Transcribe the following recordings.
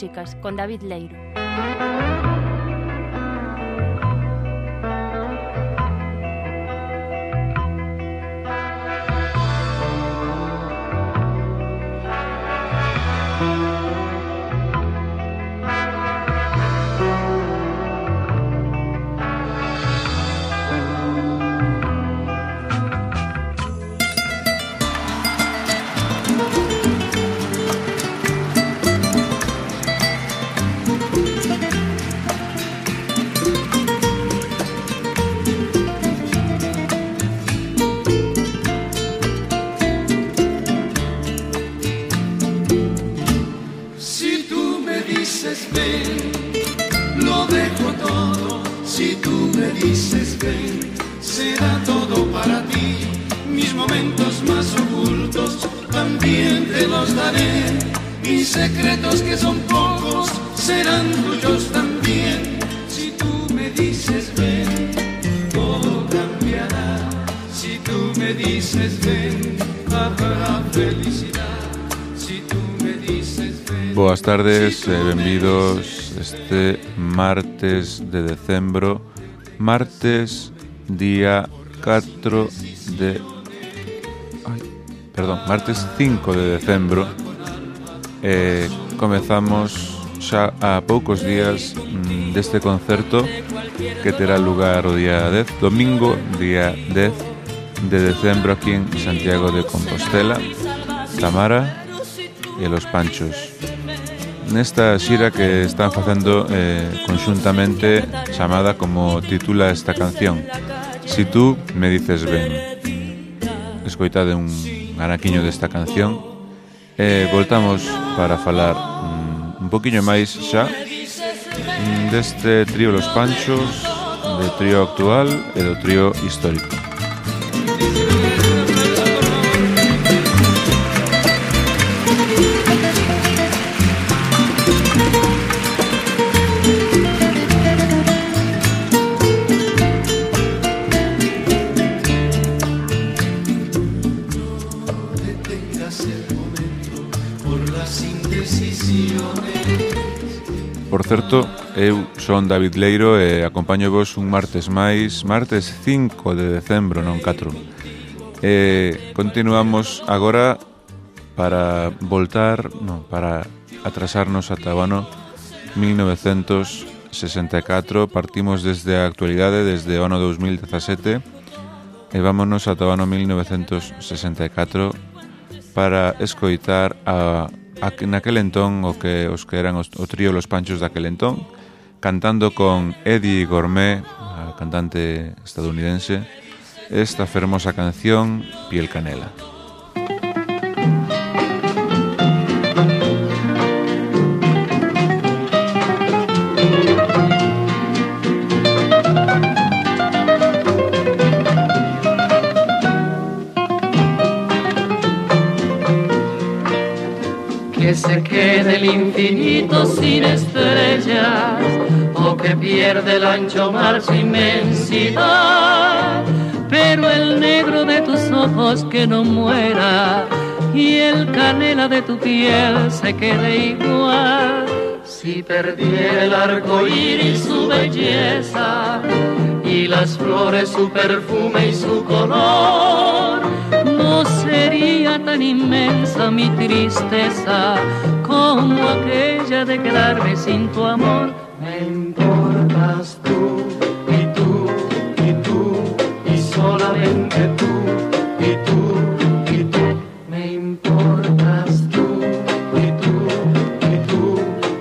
Músicas con David Leiro. Serán tuyos también. Si tú me dices ven, todo cambiará. Si tú me dices ven, habrá felicidad. Si tú me dices ven. Boas tardes e benvidos este martes de decembro Martes día 4 de... Perdón, martes 5 de decembro eh, Comezamos xa a poucos días mm, deste concerto que terá lugar o día 10, domingo, día 10 de decembro aquí en Santiago de Compostela, Tamara e Los Panchos. Nesta xira que están facendo eh, conxuntamente chamada como titula esta canción Si tú me dices ben Escoitade un anaquiño desta canción E eh, voltamos para falar poquinho máis xa mm, deste trío Los Panchos, do trío actual e do trío histórico. certo, eu son David Leiro e acompaño vos un martes máis, martes 5 de decembro, non 4. E continuamos agora para voltar, non, para atrasarnos ata o ano 1964. Partimos desde a actualidade, desde o ano 2017, e vámonos ata o ano 1964 para escoitar a a, naquel entón o que os que eran os, o trío Los Panchos daquel entón, cantando con Eddie Gourmet, a cantante estadounidense, esta fermosa canción Piel Canela. Que se quede el infinito sin estrellas o que pierde el ancho mar su inmensidad. Pero el negro de tus ojos que no muera y el canela de tu piel se quede igual. Si perdiera el arco iris su belleza y las flores su perfume y su color, sería tan inmensa mi tristeza como aquella de quedarme sin tu amor. Me importas tú y tú y tú y solamente tú y tú y tú. Me importas tú y tú y tú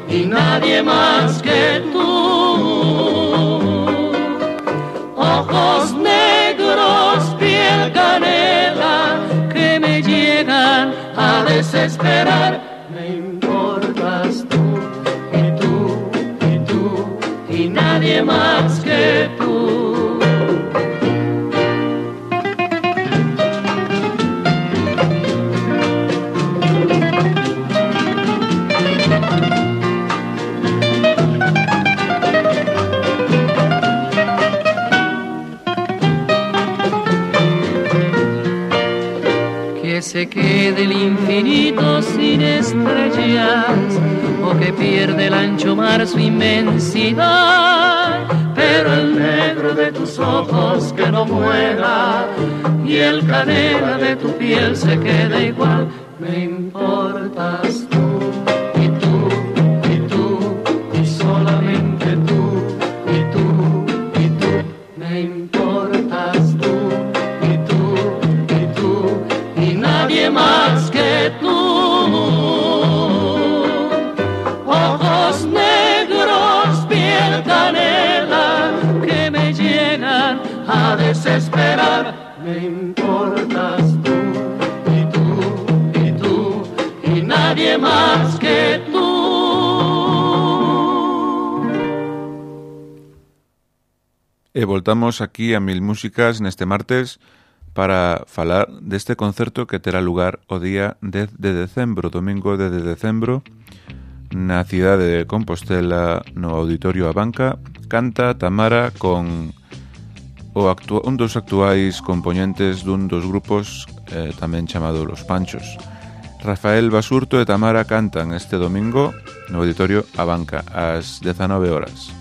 y nadie más que tú. Ojos desesperar. Se quede el infinito sin estrellas o que pierde el ancho mar su inmensidad. Pero el negro de tus ojos que no muera y el canela de tu piel se quede igual. Me importas E voltamos aquí a Mil Músicas neste martes para falar deste concerto que terá lugar o día 10 de decembro, domingo 10 de decembro, na cidade de Compostela, no Auditorio A Banca, canta Tamara con o actua, un dos actuais componentes dun dos grupos eh, tamén chamado Los Panchos. Rafael Basurto e Tamara cantan este domingo no Auditorio A Banca ás 19 horas.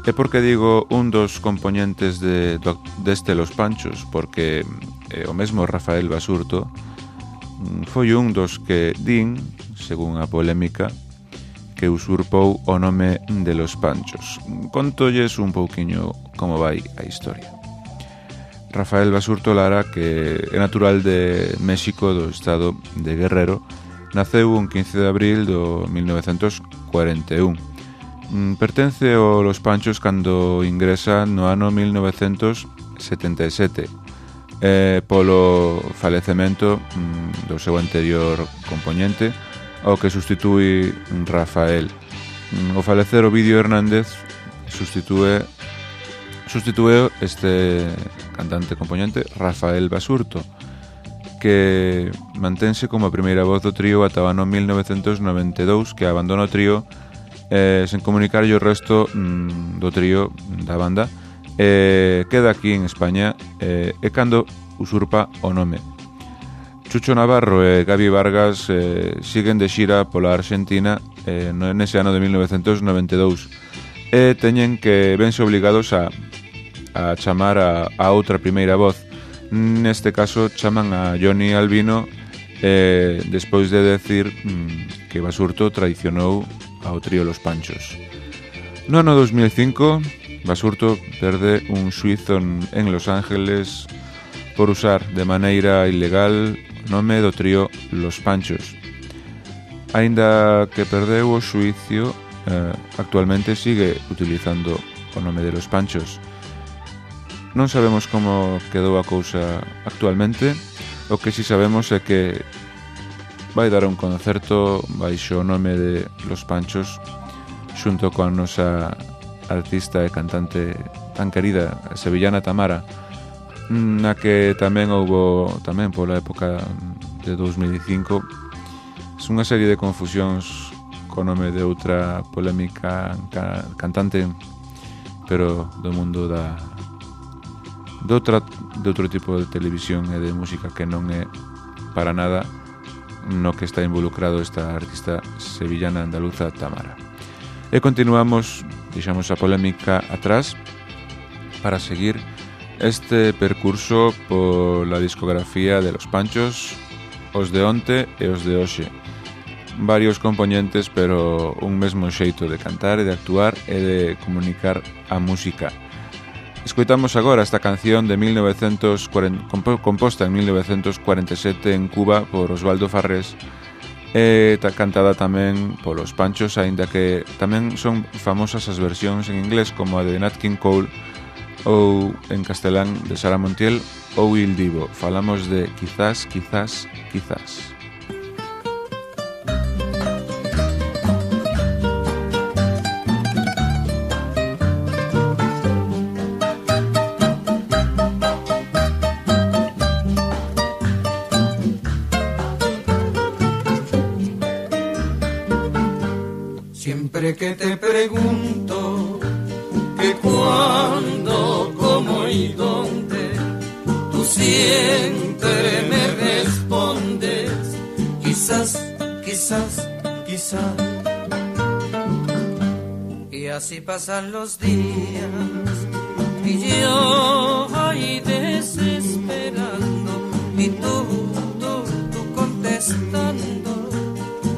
E por que digo un dos componentes de, deste Los Panchos? Porque eh, o mesmo Rafael Basurto mm, foi un dos que din, según a polémica, que usurpou o nome de Los Panchos. Contolles un pouquiño como vai a historia. Rafael Basurto Lara, que é natural de México do estado de Guerrero, naceu un 15 de abril do 1941 Mm, pertence ao Los Panchos cando ingresa no ano 1977 eh, polo falecemento mm, do seu anterior componente ao que substitui Rafael. Mm, o falecer Ovidio Hernández substitúe sustitúe este cantante componente Rafael Basurto que mantense como a primeira voz do trío ata o ano 1992 que abandona o trío eh, sen comunicar o resto mm, do trío mm, da banda. Eh, queda aquí en España eh, e cando usurpa o nome. Chucho Navarro e Gaby Vargas eh, siguen de xira pola Argentina eh, nese ano de 1992 e teñen que vense obligados a, a chamar a, a outra primeira voz. Neste caso chaman a Johnny Albino eh, despois de decir mm, que Basurto traicionou ao trío Los Panchos. No ano 2005, Basurto perde un suizo en Los Ángeles por usar de maneira ilegal o nome do trío Los Panchos. Ainda que perdeu o suicio, eh, actualmente sigue utilizando o nome de Los Panchos. Non sabemos como quedou a cousa actualmente, o que si sabemos é que vai dar un concerto baixo o nome de Los Panchos xunto coa nosa artista e cantante tan querida, sevillana Tamara, na que tamén houbo tamén pola época de 2005 unha serie de confusións co nome de outra polémica cantante pero do mundo da de, outra, de outro tipo de televisión e de música que non é para nada no que está involucrado esta artista sevillana andaluza Tamara. E continuamos, deixamos a polémica atrás para seguir este percurso pola discografía de Los Panchos, os de onte e os de hoxe. Varios componentes, pero un mesmo xeito de cantar e de actuar e de comunicar a música. Escoitamos agora esta canción de 1940, composta en 1947 en Cuba por Osvaldo Farrés e cantada tamén polos Panchos, aínda que tamén son famosas as versións en inglés como a de Nat King Cole ou en castelán de Sara Montiel ou Il Divo. Falamos de Quizás, Quizás, Quizás. Quizás, quizás. Y así pasan los días y yo ahí desesperando y tú, tú, tú contestando,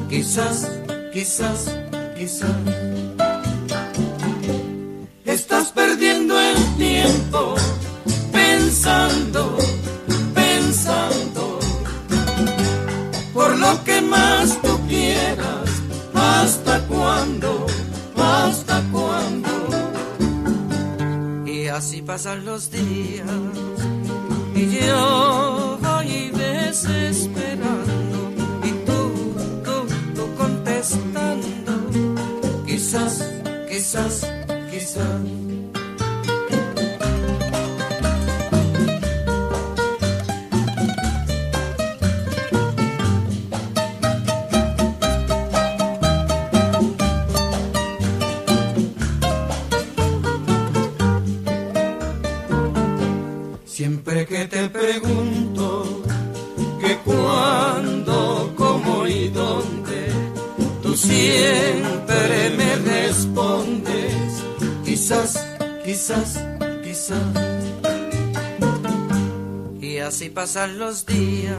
quizás, quizás, quizás. Así pasan los días. Y yo voy desesperando. Y tú, tú, tú contestando. Quizás, quizás Siempre pasan los días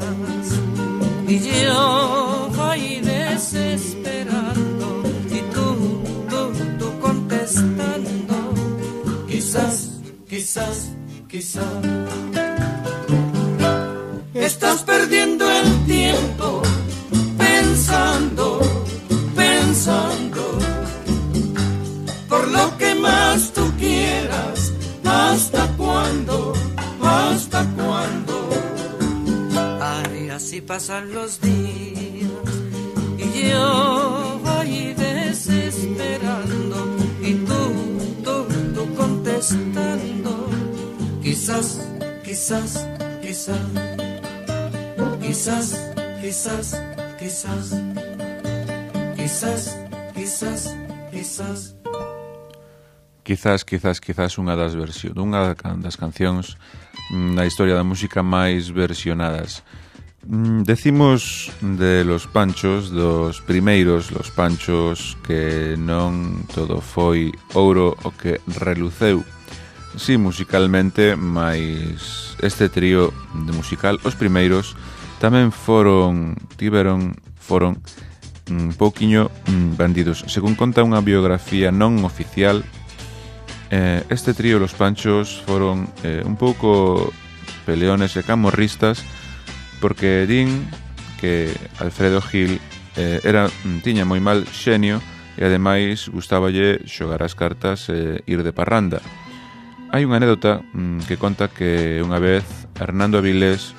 y yo voy desesperando y tú, tú, tú contestando. Quizás, quizás, quizás. Estás perdiendo el tiempo pasan los días y yo voy desesperando y tú, tú, tú contestando. Quizás, quizás, quizás, quizás, quizás, quizás, quizás, quizás, quizás. Quizás, quizás, quizás unha das versións, unha das cancións na historia da música máis versionadas. Mm, decimos de los panchos, dos primeiros, los panchos que non todo foi ouro o que reluceu. Si sí, musicalmente, mais este trío de musical, os primeiros, tamén foron, tiveron, foron un pouquiño mm, bandidos. Según conta unha biografía non oficial, eh, este trío, los panchos, foron eh, un pouco peleones e camorristas, porque din que Alfredo Gil eh, era, mm, tiña moi mal xenio e ademais gustáballe xogar as cartas e ir de parranda. Hai unha anécdota mm, que conta que unha vez Hernando Avilés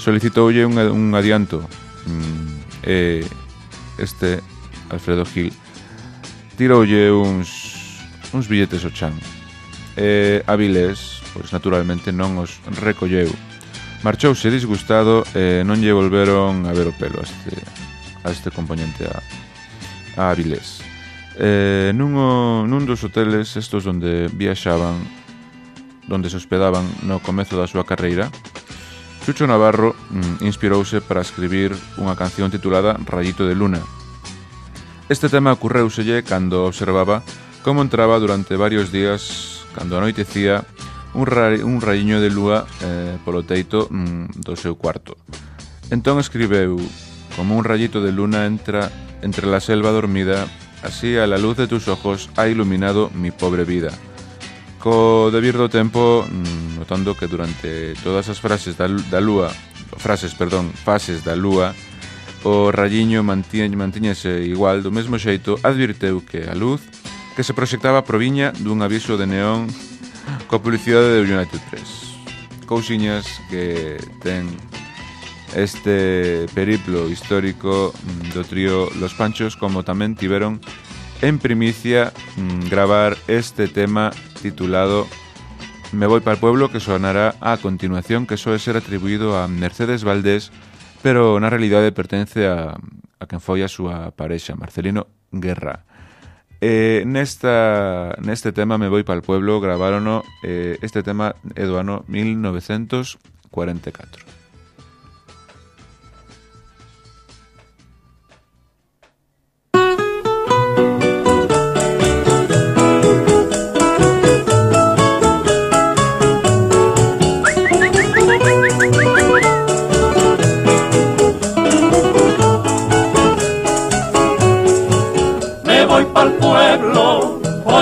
solicitoulle un, un adianto mm, e este Alfredo Gil tiroulle uns, uns billetes ao chan e Avilés pois naturalmente non os recolleu Marchouse disgustado e non lle volveron a ver o pelo a este, a este componente a, a Avilés. Eh, nun, o, nun dos hoteles estos onde viaxaban onde se hospedaban no comezo da súa carreira Chucho Navarro mm, inspirouse para escribir unha canción titulada Rayito de Luna Este tema ocurreuselle cando observaba como entraba durante varios días cando anoitecía un, ra un raiño de lúa eh, polo teito mm, do seu cuarto. Entón escribeu Como un rayito de luna entra entre la selva dormida, así a la luz de tus ojos ha iluminado mi pobre vida. Co debir do tempo, mm, notando que durante todas as frases da, da lúa, frases, perdón, fases da lúa, o rayiño mantiñese igual do mesmo xeito, advirteu que a luz que se proxectaba proviña dun aviso de neón coa publicidade do United 3. Cousiñas que ten este periplo histórico mm, do trío Los Panchos como tamén tiveron en primicia mm, gravar este tema titulado Me voy para el pueblo que sonará a continuación que soe ser atribuído a Mercedes Valdés pero na realidade pertence a, a quen foi a súa parexa Marcelino Guerra. Eh, nesta, neste tema me voi pa'l pueblo, gravárono eh, este tema eduano 1944.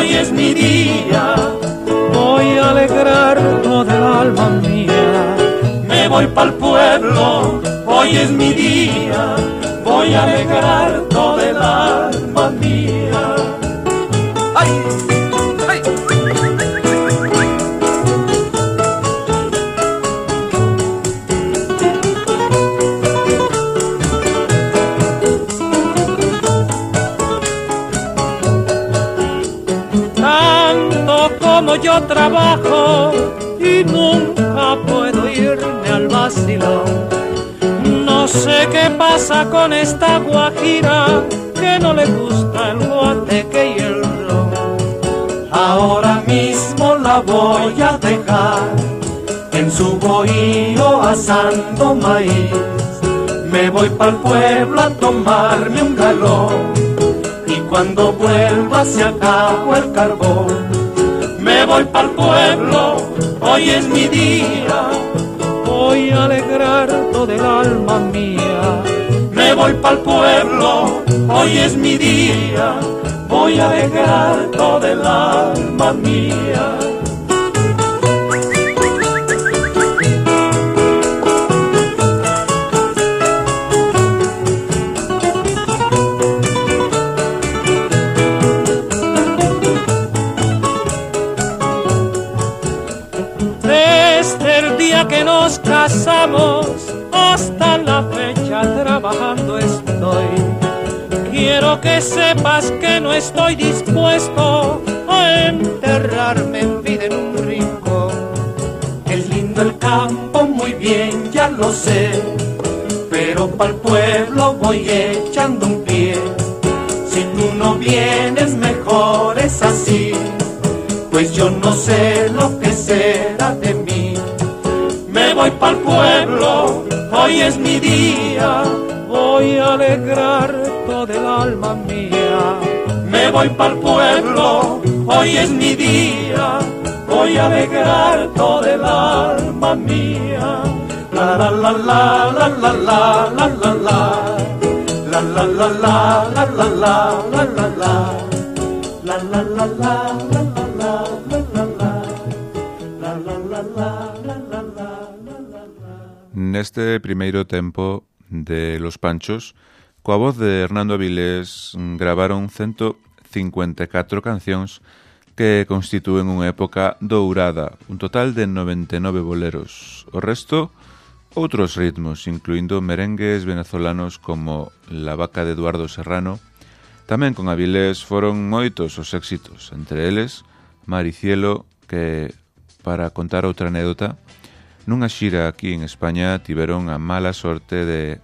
Hoy es mi día. Voy a alegrar toda el alma mía. Me voy pa'l pueblo, hoy es mi día. Voy a alegrar toda el alma mía. Yo trabajo y nunca puedo irme al vacilón. No sé qué pasa con esta guajira que no le gusta el guateque y el ron. Ahora mismo la voy a dejar en su bohío asando maíz. Me voy pa'l pueblo a tomarme un galón y cuando vuelva se acabó el carbón. Voy pa'l pueblo, hoy es mi día, voy a alegrar todo el alma mía. Me voy pa'l pueblo, hoy es mi día, voy a alegrar todo el alma mía. Sepas que no estoy dispuesto a enterrarme en vida en un rincón. Es lindo el campo, muy bien, ya lo sé. Pero pa'l pueblo voy echando un pie. Si tú no vienes, mejor es así pues yo no sé lo que será de mí. Me voy pa'l pueblo, hoy es mi día, voy a alegrar todo el alma mía. Me voy pa'l pueblo, hoy es mi día, voy a alegrar todo el alma mía. La la la la La la la la la la la la la la la La la la la la la la la la Neste primeiro tempo de Los Panchos, coa voz de Hernando Avilés mm, gravaron 154 cancións que constitúen unha época dourada, un total de 99 boleros. O resto, outros ritmos, incluindo merengues venezolanos como La vaca de Eduardo Serrano. Tamén con Avilés foron moitos os éxitos, entre eles Maricielo, que, para contar outra anécdota, Nunha xira aquí en España tiveron a mala sorte de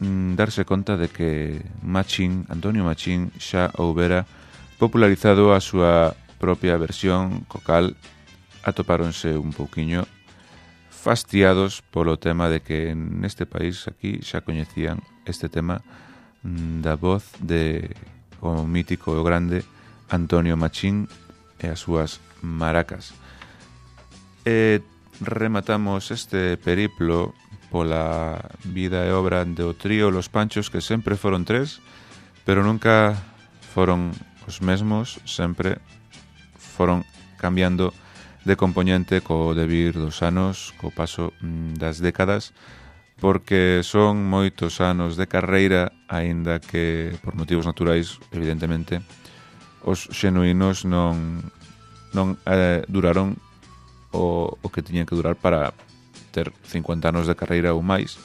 mm, darse conta de que Machín, Antonio Machín xa houbera popularizado a súa propia versión, co cal atopáronse un pouquiño fastiados polo tema de que neste país aquí xa coñecían este tema mm, da voz de o mítico e o grande Antonio Machín e as súas maracas. E rematamos este periplo pola vida e obra do trío Los Panchos que sempre foron tres, pero nunca foron os mesmos, sempre foron cambiando de componente co debir dos anos, co paso mm, das décadas, porque son moitos anos de carreira, aínda que por motivos naturais, evidentemente, os xenuínos non non eh, duraron o, o que tiña que durar para ter 50 anos de carreira ou máis,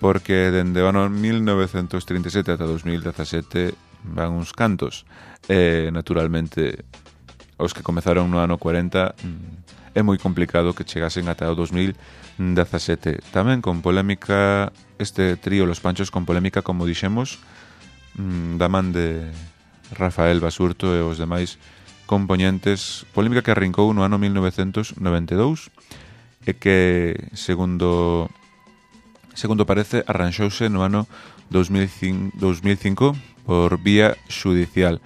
porque dende o ano 1937 ata 2017 van uns cantos. E, naturalmente, os que comezaron no ano 40 mm, é moi complicado que chegasen ata o 2017. Tamén con polémica este trío Los Panchos con polémica, como dixemos, mm, da man de Rafael Basurto e os demais compoñentes, polémica que arrincou no ano 1992 e que, segundo segundo parece, arranxouse no ano 2005, 2005 por vía judicial,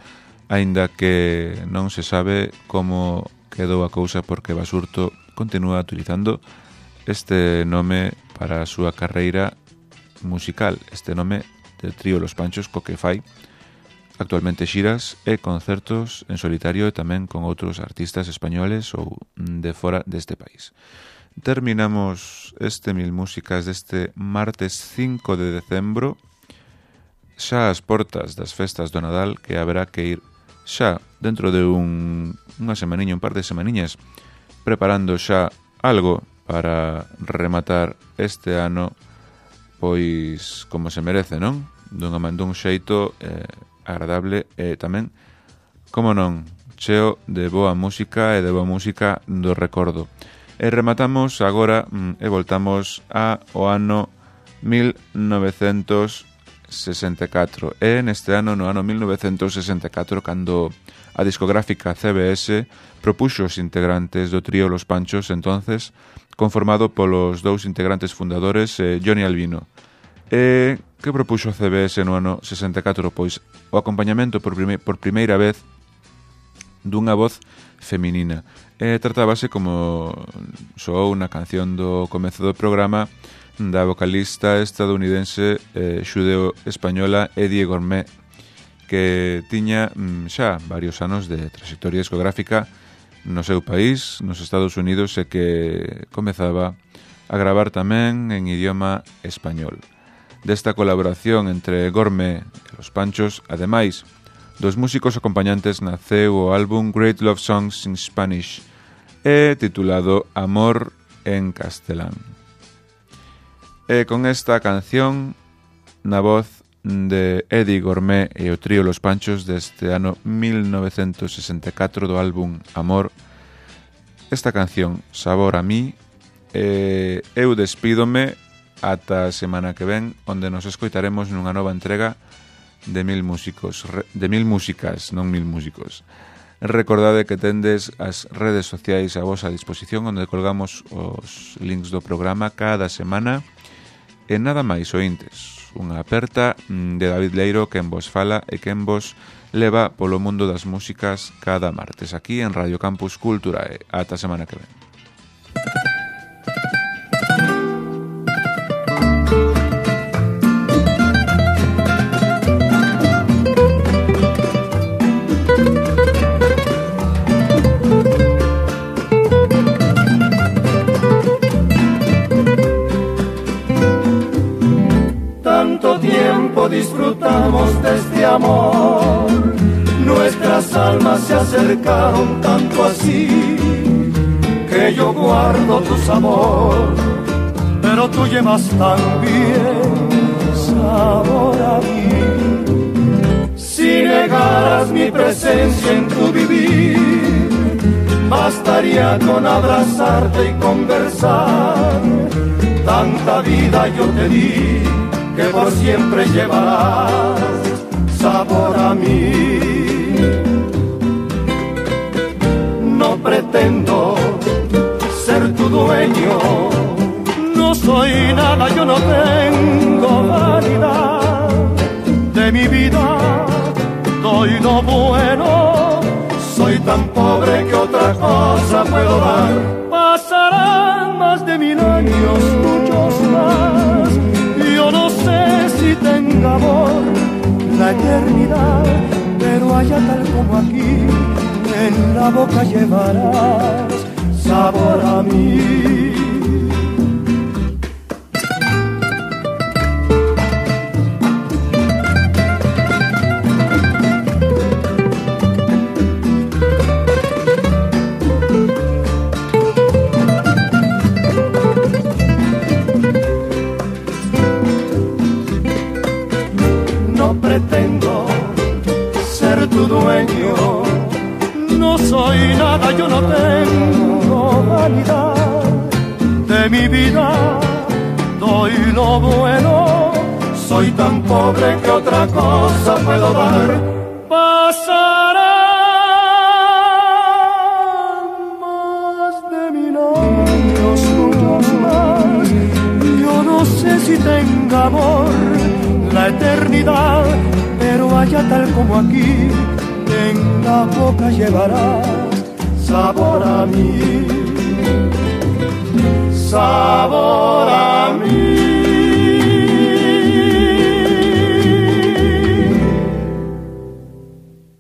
aínda que non se sabe como quedou a cousa porque Basurto continúa utilizando este nome para a súa carreira musical, este nome de trío Los Panchos co que fai Actualmente xiras e concertos en solitario e tamén con outros artistas españoles ou de fora deste país. Terminamos este Mil Músicas deste martes 5 de decembro xa as portas das festas do Nadal que haberá que ir xa dentro de un, unha semaniña, un par de semaniñas preparando xa algo para rematar este ano pois como se merece, non? Dunha mandún xeito eh, agradable e tamén, como non, cheo de boa música e de boa música do recordo. E rematamos agora mm, e voltamos a o ano 1964. E neste ano, no ano 1964, cando a discográfica CBS propuxo os integrantes do trío Los Panchos, entonces, conformado polos dous integrantes fundadores eh, Johnny Albino, eh, que propuxo a CBS no ano 64, pois o acompañamento por, prime, por primeira vez dunha voz feminina. Eh, tratábase, como soou na canción do comezo do programa, da vocalista estadounidense eh, xudeo-española Eddie Gourmet, que tiña mm, xa varios anos de trayectoria discográfica no seu país, nos Estados Unidos, e que comezaba a gravar tamén en idioma español desta colaboración entre Gorme e Los Panchos, ademais, dos músicos acompañantes naceu o álbum Great Love Songs in Spanish e titulado Amor en castelán. E con esta canción, na voz de Eddie Gourmet e o trío Los Panchos deste ano 1964 do álbum Amor, esta canción, Sabor a mí, e eu despídome ata a semana que ven, onde nos escoitaremos nunha nova entrega de mil músicos, de mil músicas, non mil músicos. Recordade que tendes as redes sociais a vosa disposición onde colgamos os links do programa cada semana e nada máis ointes. Unha aperta de David Leiro que en vos fala e que en vos leva polo mundo das músicas cada martes aquí en Radio Campus Cultura e Ata semana que ven. De este amor. Nuestras almas se acercaron tanto así que yo guardo tu sabor, pero tú llevas también sabor a mí. Si negaras mi presencia en tu vivir, bastaría con abrazarte y conversar. Tanta vida yo te di que por siempre llevarás sabor a mí. No pretendo ser tu dueño, no soy nada, yo no tengo vanidad de mi vida, doy lo bueno, soy tan pobre que otra cosa puedo dar. Pasarán más de mil años, tenga amor la eternidad, pero allá tal como aquí, en la boca llevarás sabor a mí. No soy nada, yo no tengo vanidad de mi vida. Doy lo bueno, soy tan pobre que otra cosa puedo dar. Pasarán más de mil años, más. Yo no sé si tenga amor eternidad, pero allá tal como aquí, en la boca llevará sabor a mí. Sabor a mí.